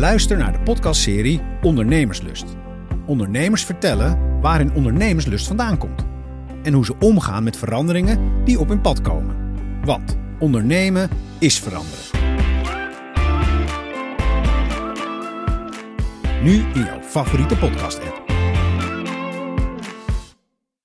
Luister naar de podcastserie Ondernemerslust. Ondernemers vertellen waarin ondernemerslust vandaan komt. En hoe ze omgaan met veranderingen die op hun pad komen. Want ondernemen is veranderen. Nu in jouw favoriete podcast-app.